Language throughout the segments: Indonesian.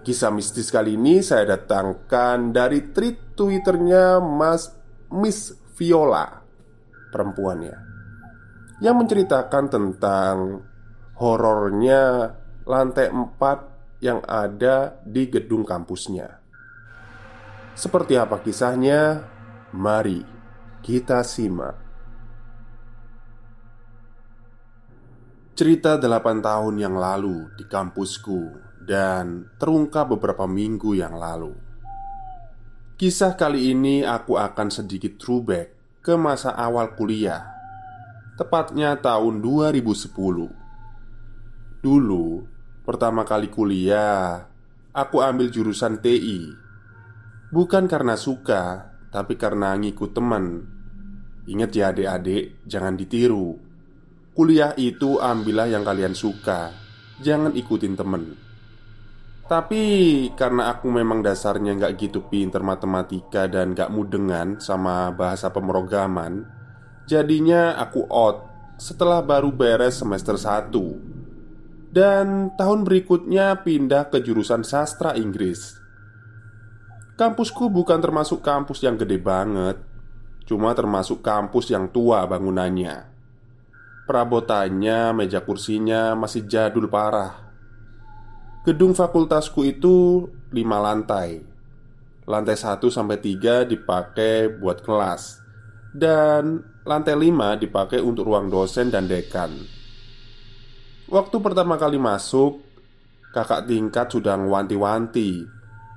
Kisah mistis kali ini saya datangkan dari tweet twitternya Mas Miss Viola Perempuannya Yang menceritakan tentang horornya lantai 4 yang ada di gedung kampusnya. Seperti apa kisahnya? Mari kita simak. Cerita 8 tahun yang lalu di kampusku dan terungkap beberapa minggu yang lalu. Kisah kali ini aku akan sedikit throwback ke masa awal kuliah, tepatnya tahun 2010. Dulu, pertama kali kuliah, aku ambil jurusan TI. Bukan karena suka, tapi karena ngikut teman. Ingat ya adik-adik, jangan ditiru. Kuliah itu ambillah yang kalian suka, jangan ikutin temen. Tapi karena aku memang dasarnya nggak gitu pinter matematika dan nggak mudengan sama bahasa pemrograman Jadinya aku out setelah baru beres semester 1 Dan tahun berikutnya pindah ke jurusan sastra Inggris. Kampusku bukan termasuk kampus yang gede banget Cuma termasuk kampus yang tua bangunannya. Perabotannya, meja kursinya masih jadul parah Gedung fakultasku itu lima lantai. Lantai 1 sampai 3 dipakai buat kelas. Dan lantai 5 dipakai untuk ruang dosen dan dekan. Waktu pertama kali masuk Kakak tingkat sudah ngewanti-wanti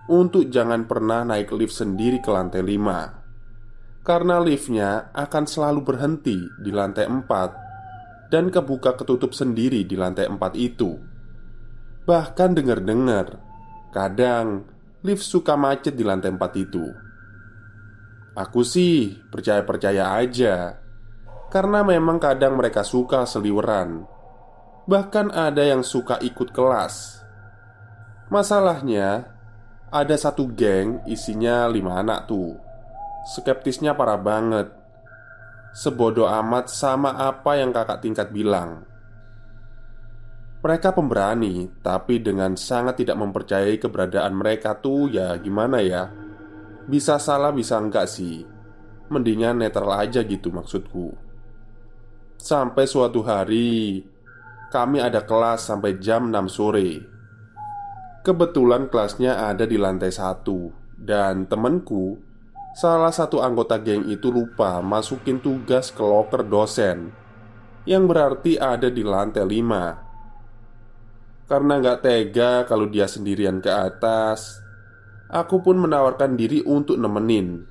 Untuk jangan pernah naik lift sendiri ke lantai 5 Karena liftnya akan selalu berhenti di lantai 4 Dan kebuka ketutup sendiri di lantai 4 itu Bahkan dengar-dengar Kadang lift suka macet di lantai 4 itu. Aku sih percaya-percaya aja Karena memang kadang mereka suka seliweran. Bahkan ada yang suka ikut kelas. Masalahnya Ada satu geng isinya lima anak tuh. Skeptisnya parah banget. Sebodoh amat sama apa yang kakak tingkat bilang mereka pemberani, tapi dengan sangat tidak mempercayai keberadaan mereka tuh ya gimana ya? Bisa salah bisa enggak sih? Mendingan netral aja gitu maksudku. Sampai suatu hari Kami ada kelas sampai jam 6 sore. Kebetulan kelasnya ada di lantai satu. Dan temenku Salah satu anggota geng itu lupa masukin tugas ke loker dosen Yang berarti ada di lantai 5 karena nggak tega kalau dia sendirian ke atas. Aku pun menawarkan diri untuk nemenin.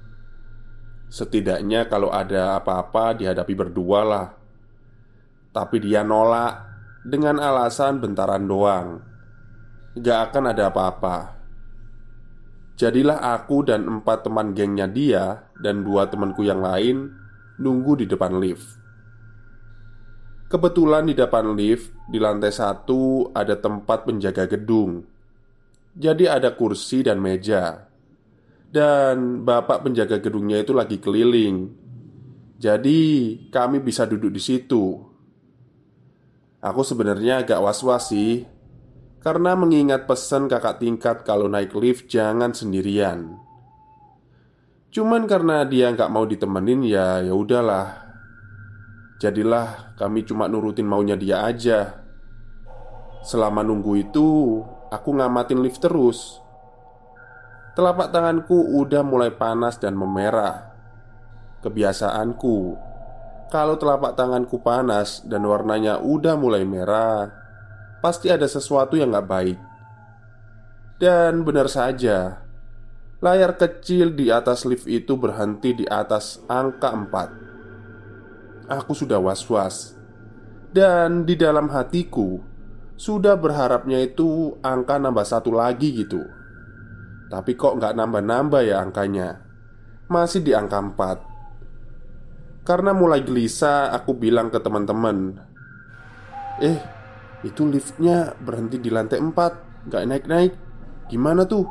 Setidaknya kalau ada apa-apa dihadapi berdua lah. Tapi dia nolak Dengan alasan bentaran doang. Gak akan ada apa-apa. Jadilah aku dan empat teman gengnya dia Dan dua temanku yang lain nunggu di depan lift. Kebetulan di depan lift di lantai satu ada tempat penjaga gedung. Jadi ada kursi dan meja. Dan bapak penjaga gedungnya itu lagi keliling. Jadi kami bisa duduk di situ. Aku sebenarnya agak was-was sih karena mengingat pesan kakak tingkat kalau naik lift jangan sendirian. Cuman karena dia nggak mau ditemenin ya ya udahlah. Jadilah kami cuma nurutin maunya dia aja. Selama nunggu itu, aku ngamatin lift terus. Telapak tanganku udah mulai panas dan memerah. Kebiasaanku kalau telapak tanganku panas dan warnanya udah mulai merah, pasti ada sesuatu yang gak baik. Dan benar saja, layar kecil di atas lift itu berhenti di atas angka 4. Aku sudah was-was, dan di dalam hatiku sudah berharapnya itu angka nambah satu lagi gitu. Tapi kok nggak nambah-nambah ya angkanya Masih di angka 4 karena mulai gelisah, aku bilang ke teman-teman Eh, itu liftnya berhenti di lantai 4 Gak naik-naik Gimana tuh?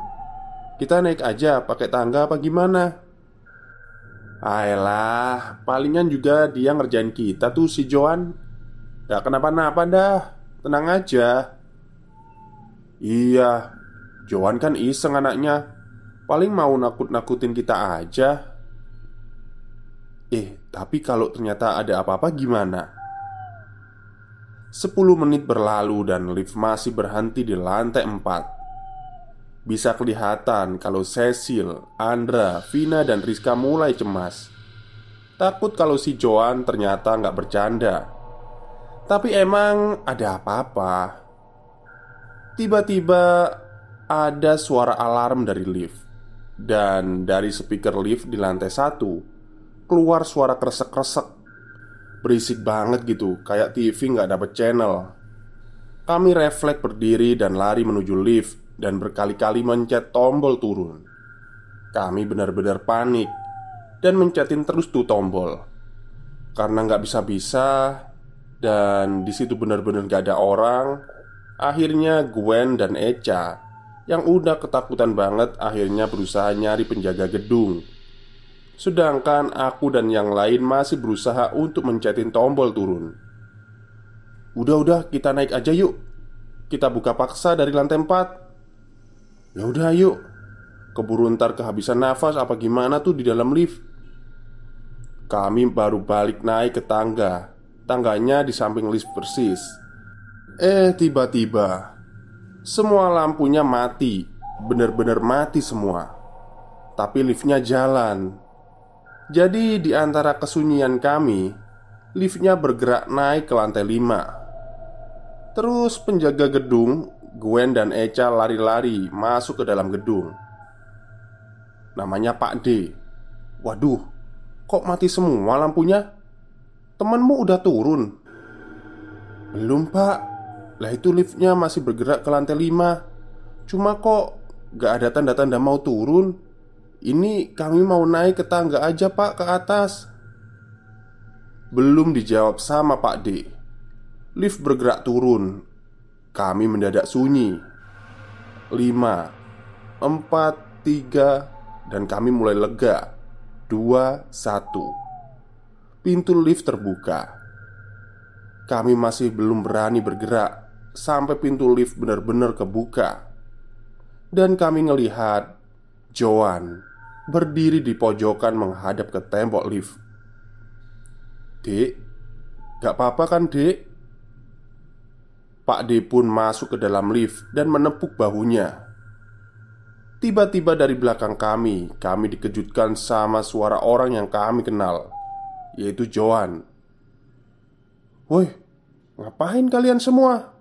Kita naik aja pakai tangga apa gimana? Ayolah, palingan juga dia ngerjain kita tuh si Joan Gak kenapa-napa dah. Tenang aja. Iya. Joan kan iseng anaknya. Paling mau nakut-nakutin kita aja. Eh, tapi kalau ternyata ada apa-apa gimana? Sepuluh menit berlalu dan lift masih berhenti di lantai empat Bisa kelihatan kalau Cecil, Andra, Vina, dan Rizka mulai cemas. Takut kalau si Joan ternyata nggak bercanda. Tapi emang ada apa-apa? Tiba-tiba ada suara alarm dari lift. Dan dari speaker lift di lantai satu keluar suara kresek-kresek. Berisik banget gitu Kayak TV nggak dapet channel. Kami refleks berdiri dan lari menuju lift Dan berkali-kali mencet tombol turun. Kami benar-benar panik Dan mencetin terus tuh tombol. Karena nggak bisa-bisa Dan di situ benar-benar gak ada orang Akhirnya Gwen dan Echa Yang udah ketakutan banget Akhirnya berusaha nyari penjaga gedung. Sedangkan aku dan yang lain masih berusaha untuk mencetin tombol turun. Udah-udah kita naik aja yuk. Kita buka paksa dari lantai 4 Ya udah yuk Keburu ntar kehabisan nafas apa gimana tuh di dalam lift? Kami baru balik naik ke tangga. Tangganya di samping lift persis. Eh tiba-tiba. Semua lampunya mati. Bener-bener mati semua. Tapi liftnya jalan. Jadi di antara kesunyian kami Liftnya bergerak naik ke lantai 5 Terus penjaga gedung Gwen dan Echa lari-lari masuk ke dalam gedung. Namanya Pak D. Waduh Kok mati semua lampunya? Temenmu udah turun? Belum pak. Lah itu liftnya masih bergerak ke lantai 5 Cuma kok gak ada tanda-tanda mau turun? Ini kami mau naik ke tangga aja pak ke atas. Belum dijawab sama Pak D. Lift bergerak turun Kami mendadak sunyi. Lima Empat Tiga Dan kami mulai lega. Dua Satu. Pintu lift terbuka. Kami masih belum berani bergerak Sampai pintu lift benar-benar kebuka. Dan kami ngelihat Joan berdiri di pojokan menghadap ke tembok lift. "Dek, gak apa-apa kan, Dek?" Pak D pun masuk ke dalam lift dan menepuk bahunya. Tiba-tiba dari belakang kami, kami dikejutkan sama suara orang yang kami kenal, yaitu Joan. "Woi, ngapain kalian semua?"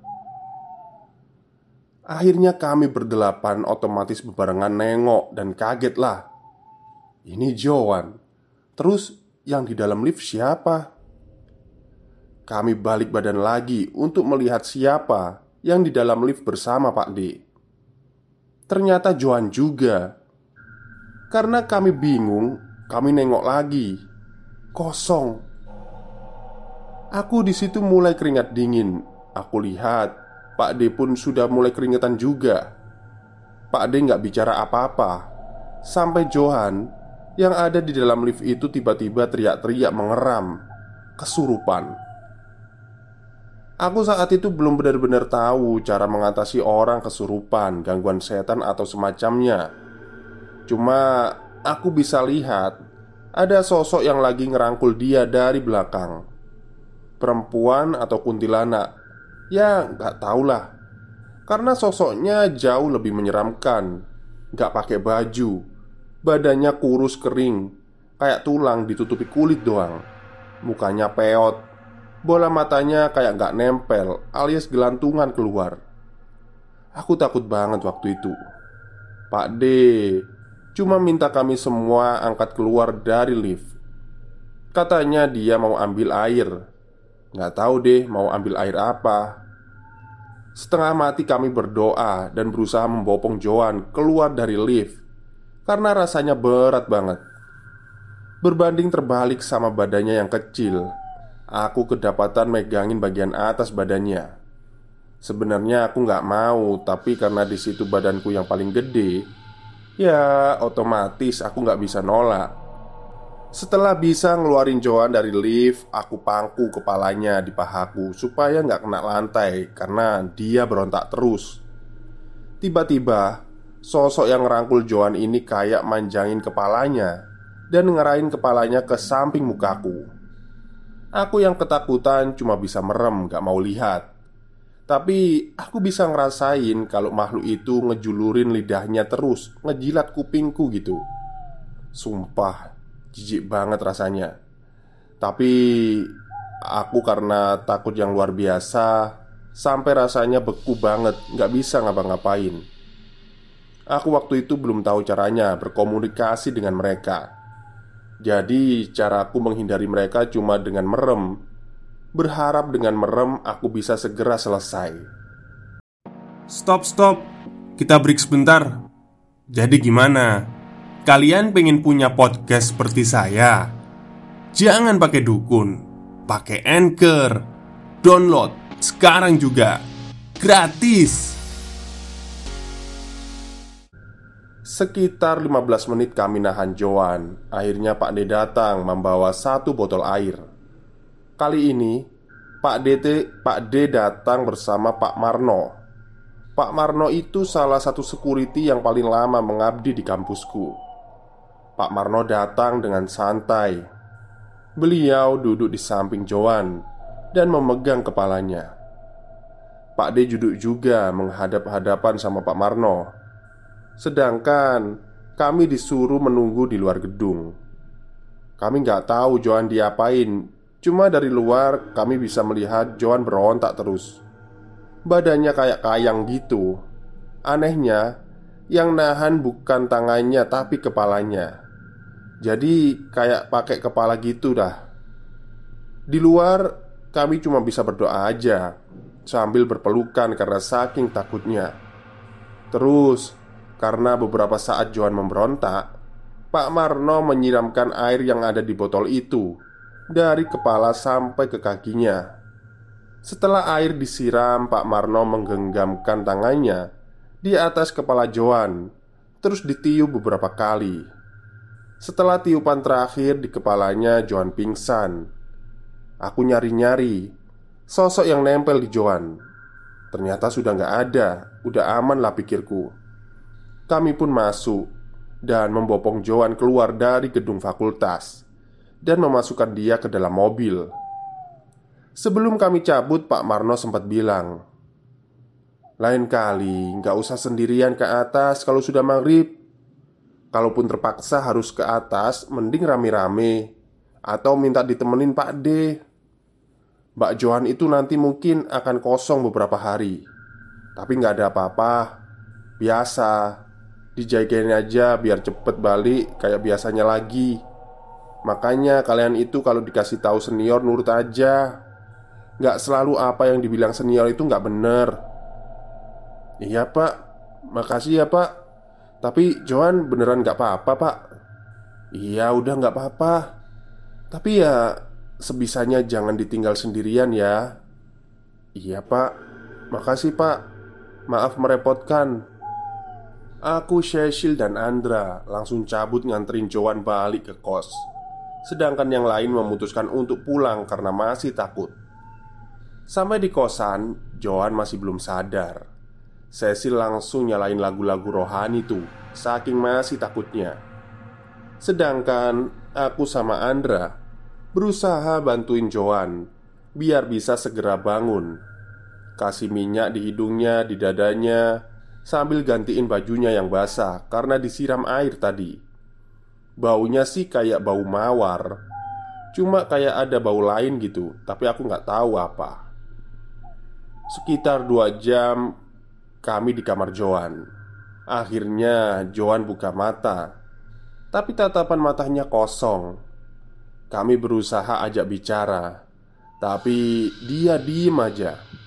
Akhirnya kami berdelapan otomatis bebarengan nengok dan kaget lah ini Joan Terus yang di dalam lift siapa? Kami balik badan lagi untuk melihat siapa yang di dalam lift bersama Pak D Ternyata Joan juga Karena kami bingung, kami nengok lagi kosong. Aku di situ mulai keringat dingin. Aku lihat Pak D pun sudah mulai keringetan juga. Pak D nggak bicara apa-apa Sampai Johan yang ada di dalam lift itu tiba-tiba teriak-teriak mengeram Kesurupan Aku saat itu belum benar-benar tahu cara mengatasi orang kesurupan, gangguan setan atau semacamnya. Cuma aku bisa lihat Ada sosok yang lagi ngerangkul dia dari belakang. Perempuan atau kuntilanak? Ya nggak tahulah. Karena sosoknya jauh lebih menyeramkan. Gak pakai baju. Badannya kurus kering. Kayak tulang ditutupi kulit doang. Mukanya peot Bola matanya kayak gak nempel Alias gelantungan keluar. Aku takut banget waktu itu. Pak D Cuma minta kami semua angkat keluar dari lift. Katanya dia mau ambil air. Gak tahu deh mau ambil air apa. Setengah mati kami berdoa dan berusaha membopong Joan keluar dari lift Karena rasanya berat banget. Berbanding terbalik sama badannya yang kecil Aku kedapatan megangin bagian atas badannya Sebenarnya aku nggak mau Tapi karena di situ badanku yang paling gede Ya otomatis aku nggak bisa nolak setelah bisa ngeluarin Joan dari lift, aku pangku kepalanya di pahaku supaya nggak kena lantai karena dia berontak terus. Tiba-tiba, sosok yang ngerangkul Joan ini kayak manjangin kepalanya dan ngerain kepalanya ke samping mukaku. Aku yang ketakutan cuma bisa merem gak mau lihat. Tapi aku bisa ngerasain kalau makhluk itu ngejulurin lidahnya terus Ngejilat kupingku gitu. Sumpah Jijik banget rasanya. Tapi Aku karena takut yang luar biasa Sampai rasanya beku banget Gak bisa ngapa-ngapain. Aku waktu itu belum tahu caranya berkomunikasi dengan mereka Jadi caraku menghindari mereka cuma dengan merem. Berharap dengan merem aku bisa segera selesai. Stop, stop. Kita break sebentar. Jadi gimana? Kalian pengen punya podcast seperti saya? Jangan pakai dukun, pakai anchor, download sekarang juga, gratis. Sekitar 15 menit kami nahan Joan Akhirnya Pak D datang membawa satu botol air Kali ini Pak D, Pak D datang bersama Pak Marno Pak Marno itu salah satu security yang paling lama mengabdi di kampusku Pak Marno datang dengan santai. Beliau duduk di samping Joan dan memegang kepalanya. Pak D duduk juga menghadap-hadapan sama Pak Marno. Sedangkan kami disuruh menunggu di luar gedung. Kami nggak tahu Joan diapain. Cuma dari luar kami bisa melihat Joan berontak terus. Badannya kayak kayang gitu. Anehnya, yang nahan bukan tangannya tapi kepalanya. Jadi kayak pakai kepala gitu dah Di luar kami cuma bisa berdoa aja Sambil berpelukan karena saking takutnya Terus karena beberapa saat Johan memberontak Pak Marno menyiramkan air yang ada di botol itu Dari kepala sampai ke kakinya Setelah air disiram Pak Marno menggenggamkan tangannya Di atas kepala Johan Terus ditiup beberapa kali setelah tiupan terakhir di kepalanya, Johan pingsan. Aku nyari-nyari sosok yang nempel di Johan. Ternyata sudah nggak ada, udah aman lah pikirku. Kami pun masuk dan membopong Johan keluar dari gedung fakultas dan memasukkan dia ke dalam mobil. Sebelum kami cabut, Pak Marno sempat bilang, "Lain kali nggak usah sendirian ke atas kalau sudah maghrib. Kalaupun terpaksa harus ke atas, mending rame-rame atau minta ditemenin Pak D. Mbak Johan itu nanti mungkin akan kosong beberapa hari, tapi nggak ada apa-apa. Biasa, dijagain aja biar cepet balik kayak biasanya lagi. Makanya kalian itu kalau dikasih tahu senior nurut aja. Nggak selalu apa yang dibilang senior itu nggak bener. Iya pak, makasih ya pak. Tapi Johan beneran gak apa-apa pak Iya udah gak apa-apa Tapi ya sebisanya jangan ditinggal sendirian ya Iya pak Makasih pak Maaf merepotkan Aku, Cecil, dan Andra langsung cabut nganterin Joan balik ke kos. Sedangkan yang lain memutuskan untuk pulang karena masih takut. Sampai di kosan, Joan masih belum sadar. Cecil langsung nyalain lagu-lagu rohani tuh Saking masih takutnya. Sedangkan aku sama Andra Berusaha bantuin Joan Biar bisa segera bangun. Kasih minyak di hidungnya, di dadanya Sambil gantiin bajunya yang basah Karena disiram air tadi. Baunya sih kayak bau mawar. Cuma kayak ada bau lain gitu Tapi aku nggak tahu apa. Sekitar dua jam Kami di kamar Joan. Akhirnya Joan buka mata Tapi tatapan matanya kosong. Kami berusaha ajak bicara Tapi dia diem aja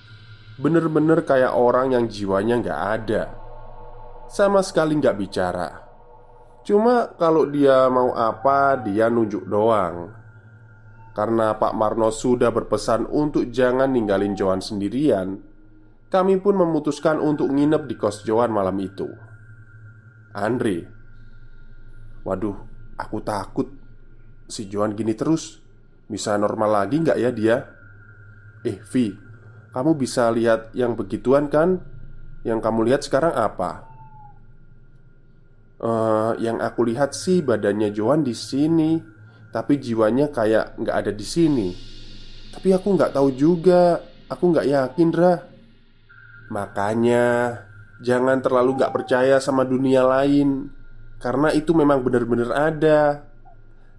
Bener-bener kayak orang yang jiwanya nggak ada. Sama sekali nggak bicara. Cuma kalau dia mau apa dia nunjuk doang. Karena Pak Marno sudah berpesan untuk jangan ninggalin Joan sendirian Kami pun memutuskan untuk nginep di kos Joan malam itu. Andre. Waduh, aku takut. Si Joan gini terus. Bisa normal lagi nggak ya dia? Eh, Vi kamu bisa lihat yang begituan kan? Yang kamu lihat sekarang apa? Uh, yang aku lihat sih badannya Joan di sini, tapi jiwanya kayak nggak ada di sini. Tapi aku nggak tahu juga, aku nggak yakin, Ra. Makanya jangan terlalu nggak percaya sama dunia lain, karena itu memang benar-benar ada.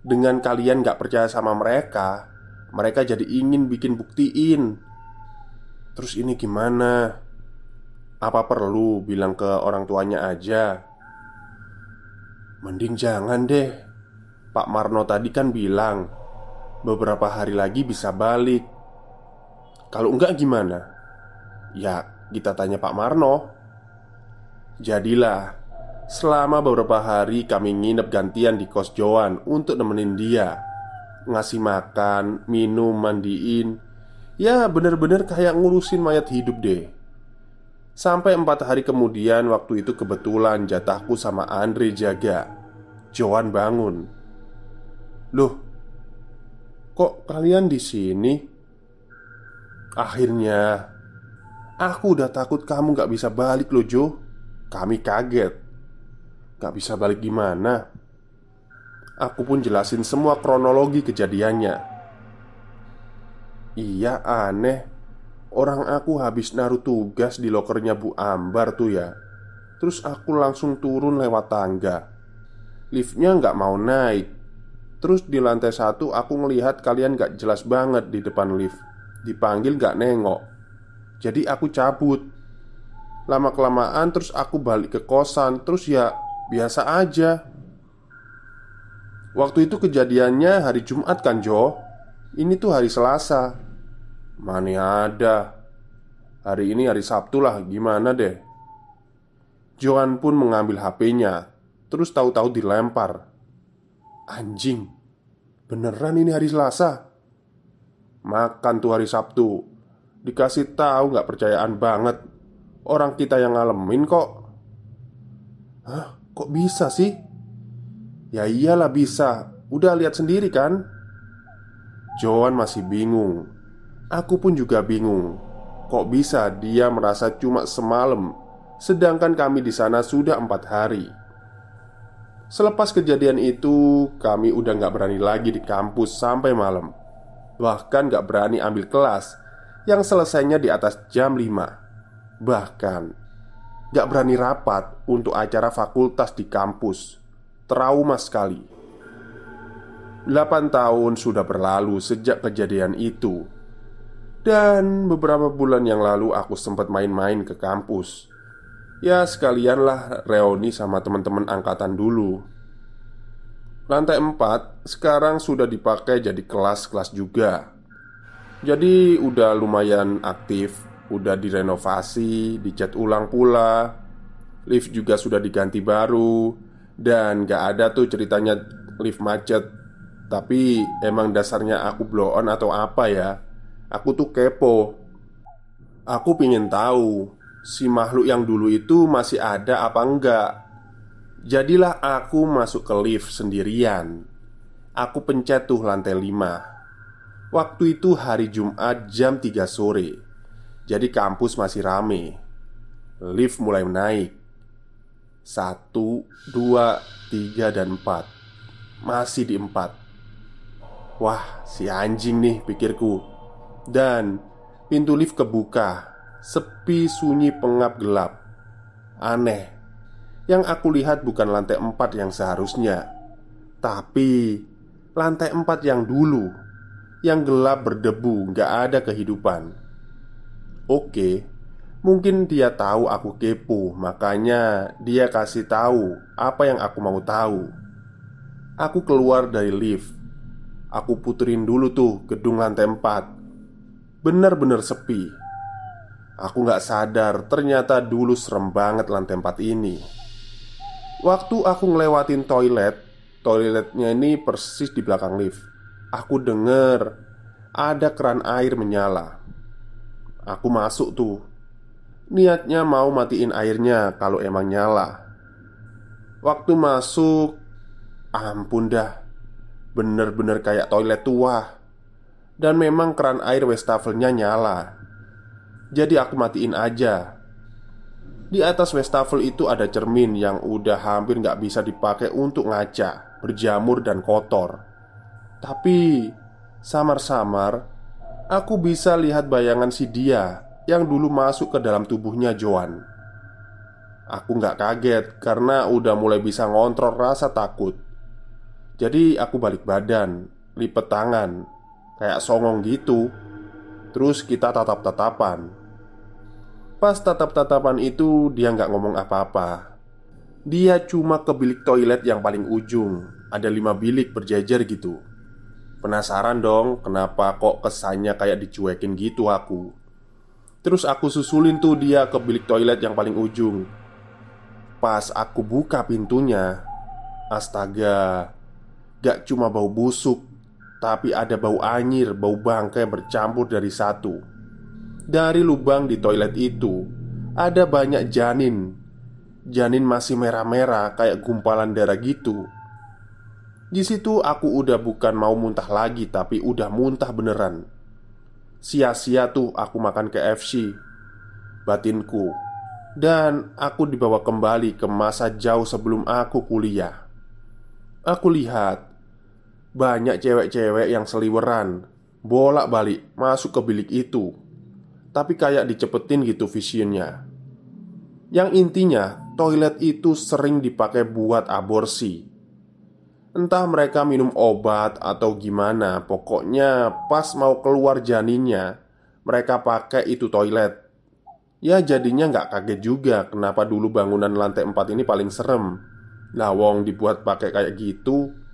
Dengan kalian nggak percaya sama mereka, mereka jadi ingin bikin buktiin Terus ini gimana? Apa perlu bilang ke orang tuanya aja? Mending jangan deh Pak Marno tadi kan bilang Beberapa hari lagi bisa balik Kalau enggak gimana? Ya kita tanya Pak Marno Jadilah Selama beberapa hari kami nginep gantian di kos Joan Untuk nemenin dia Ngasih makan, minum, mandiin Ya bener-bener kayak ngurusin mayat hidup deh. Sampai empat hari kemudian waktu itu kebetulan jatahku sama Andre jaga. Joan bangun. Loh Kok kalian di sini? Akhirnya Aku udah takut kamu gak bisa balik loh Jo. Kami kaget. Gak bisa balik gimana? Aku pun jelasin semua kronologi kejadiannya Iya aneh. Orang aku habis naruh tugas di lokernya Bu Ambar tuh ya. Terus aku langsung turun lewat tangga. Liftnya nggak mau naik. Terus di lantai satu aku ngelihat kalian nggak jelas banget di depan lift. Dipanggil nggak nengok. Jadi aku cabut. Lama-kelamaan terus aku balik ke kosan. Terus ya biasa aja. Waktu itu kejadiannya hari Jumat kan Jo? Ini tuh hari Selasa Mana ada Hari ini hari Sabtu lah Gimana deh Johan pun mengambil HP-nya Terus tahu-tahu dilempar Anjing Beneran ini hari Selasa Makan tuh hari Sabtu Dikasih tahu nggak percayaan banget Orang kita yang ngalamin kok Hah? Kok bisa sih? Ya iyalah bisa Udah lihat sendiri kan? Johan masih bingung Aku pun juga bingung, kok bisa dia merasa cuma semalam, sedangkan kami di sana sudah empat hari. Selepas kejadian itu, kami udah gak berani lagi di kampus sampai malam. Bahkan gak berani ambil kelas yang selesainya di atas jam 5 Bahkan gak berani rapat untuk acara fakultas di kampus Trauma sekali 8 tahun sudah berlalu sejak kejadian itu dan beberapa bulan yang lalu aku sempat main-main ke kampus. Ya sekalianlah reuni sama teman-teman angkatan dulu. Lantai 4 sekarang sudah dipakai jadi kelas-kelas juga. Jadi udah lumayan aktif Udah direnovasi, dicat ulang pula. Lift juga sudah diganti baru Dan gak ada tuh ceritanya lift macet. Tapi emang dasarnya aku blow on atau apa ya Aku tuh kepo. Aku pingin tahu Si makhluk yang dulu itu masih ada apa enggak? Jadilah aku masuk ke lift sendirian. Aku pencet tuh lantai 5 Waktu itu hari Jumat jam 3 sore. Jadi kampus masih rame. Lift mulai menaik Satu, dua, tiga, dan empat. Masih di empat. Wah, si anjing nih pikirku Dan pintu lift kebuka Sepi sunyi pengap gelap Aneh Yang aku lihat bukan lantai empat yang seharusnya Tapi Lantai empat yang dulu Yang gelap berdebu Gak ada kehidupan Oke Mungkin dia tahu aku kepo, makanya dia kasih tahu apa yang aku mau tahu. Aku keluar dari lift. Aku puterin dulu tuh gedung lantai 4 Bener-bener sepi. Aku gak sadar ternyata dulu serem banget lantai 4 ini. Waktu aku ngelewatin toilet Toiletnya ini persis di belakang lift. Aku denger Ada keran air menyala. Aku masuk tuh. Niatnya mau matiin airnya kalau emang nyala. Waktu masuk Ampun dah. Bener-bener kayak toilet tua Dan memang keran air wastafelnya nyala Jadi aku matiin aja Di atas wastafel itu ada cermin yang udah hampir nggak bisa dipakai untuk ngaca Berjamur dan kotor Tapi Samar-samar Aku bisa lihat bayangan si dia yang dulu masuk ke dalam tubuhnya Joan. Aku nggak kaget karena udah mulai bisa ngontrol rasa takut. Jadi aku balik badan, lipet tangan, kayak songong gitu. Terus kita tatap-tatapan. Pas tatap-tatapan itu dia nggak ngomong apa-apa. Dia cuma ke bilik toilet yang paling ujung. Ada lima bilik berjajar gitu. Penasaran dong kenapa kok kesannya kayak dicuekin gitu aku Terus aku susulin tuh dia ke bilik toilet yang paling ujung Pas aku buka pintunya Astaga Gak cuma bau busuk Tapi ada bau anyir, bau bangkai bercampur dari satu. Dari lubang di toilet itu Ada banyak janin. Janin masih merah-merah kayak gumpalan darah gitu. Di situ aku udah bukan mau muntah lagi Tapi udah muntah beneran. Sia-sia tuh aku makan KFC Batinku. Dan aku dibawa kembali ke masa jauh sebelum aku kuliah. Aku lihat Banyak cewek-cewek yang seliweran Bolak-balik masuk ke bilik itu. Tapi kayak dicepetin gitu visionnya. Yang intinya Toilet itu sering dipakai buat aborsi. Entah mereka minum obat atau gimana Pokoknya pas mau keluar janinnya Mereka pakai itu toilet. Ya jadinya nggak kaget juga Kenapa dulu bangunan lantai 4 ini paling serem. Lawong dibuat pakai kayak gitu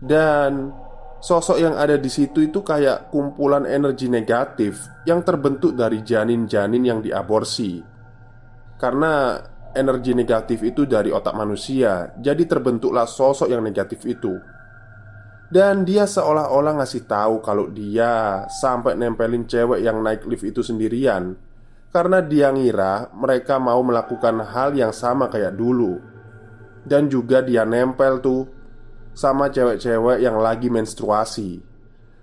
Dan Sosok yang ada di situ itu kayak kumpulan energi negatif yang terbentuk dari janin-janin yang diaborsi. Karena energi negatif itu dari otak manusia, jadi terbentuklah sosok yang negatif itu. Dan dia seolah-olah ngasih tahu kalau dia sampai nempelin cewek yang naik lift itu sendirian karena dia ngira mereka mau melakukan hal yang sama kayak dulu. Dan juga dia nempel tuh sama cewek-cewek yang lagi menstruasi.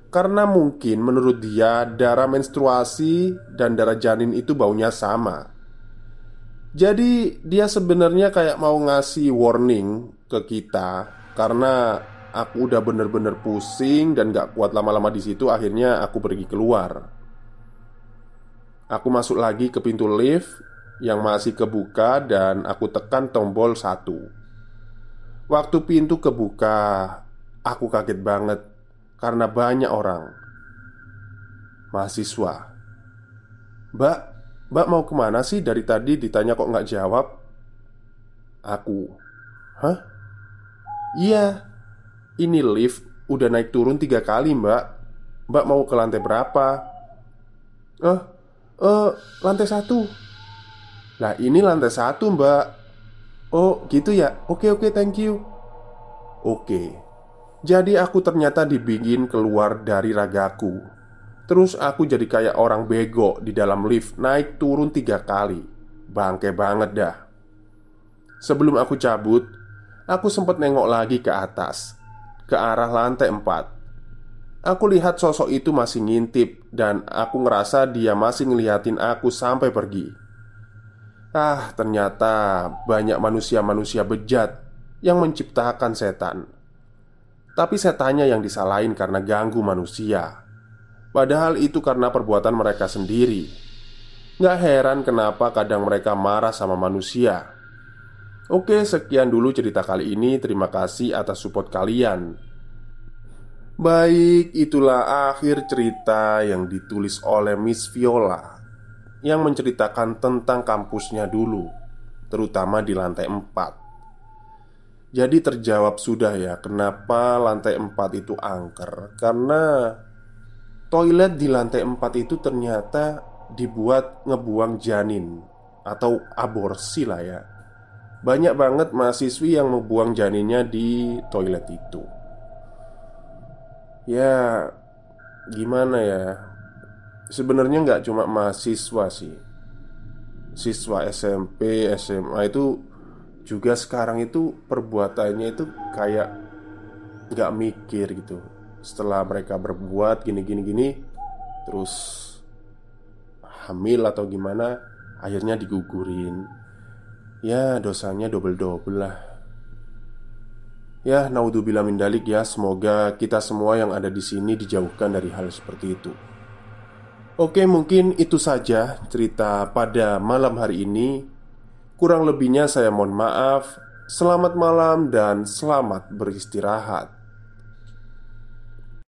Karena mungkin menurut dia darah menstruasi dan darah janin itu baunya sama. Jadi dia sebenarnya kayak mau ngasih warning ke kita karena aku udah bener-bener pusing dan gak kuat lama-lama di situ. Akhirnya aku pergi keluar. Aku masuk lagi ke pintu lift yang masih kebuka dan aku tekan tombol satu. Waktu pintu kebuka, aku kaget banget karena banyak orang. Mahasiswa, Mbak, Mbak mau ke mana sih dari tadi ditanya kok nggak jawab? Aku Hah? Iya Ini lift udah naik turun tiga kali mbak Mbak mau ke lantai berapa? Eh, eh, lantai satu Lah ini lantai satu mbak Oh gitu ya? Oke oke thank you. Oke. Jadi aku ternyata dibikin keluar dari ragaku. Terus aku jadi kayak orang bego di dalam lift naik turun tiga kali. Bangke banget dah. Sebelum aku cabut Aku sempat nengok lagi ke atas Ke arah lantai empat. Aku lihat sosok itu masih ngintip Dan aku ngerasa dia masih ngeliatin aku sampai pergi Ah, ternyata banyak manusia-manusia bejat yang menciptakan setan. Tapi setannya yang disalahin karena ganggu manusia. Padahal itu karena perbuatan mereka sendiri. Gak heran kenapa kadang mereka marah sama manusia. Oke sekian dulu cerita kali ini. Terima kasih atas support kalian. Baik itulah akhir cerita yang ditulis oleh Miss Viola Yang menceritakan tentang kampusnya dulu Terutama di lantai 4 jadi terjawab sudah ya Kenapa lantai 4 itu angker? Karena Toilet di lantai 4 itu ternyata Dibuat ngebuang janin Atau aborsi lah ya. Banyak banget mahasiswi yang membuang janinnya di toilet itu. Ya Gimana ya Sebenarnya nggak cuma mahasiswa sih. Siswa SMP, SMA itu juga sekarang itu perbuatannya itu kayak nggak mikir gitu. Setelah mereka berbuat gini gini gini terus hamil atau gimana akhirnya digugurin. Ya dosanya double double lah. Ya naudzubillah min dalik ya semoga kita semua yang ada di sini dijauhkan dari hal seperti itu Oke, mungkin itu saja cerita pada malam hari ini. Kurang lebihnya saya mohon maaf. Selamat malam dan selamat beristirahat.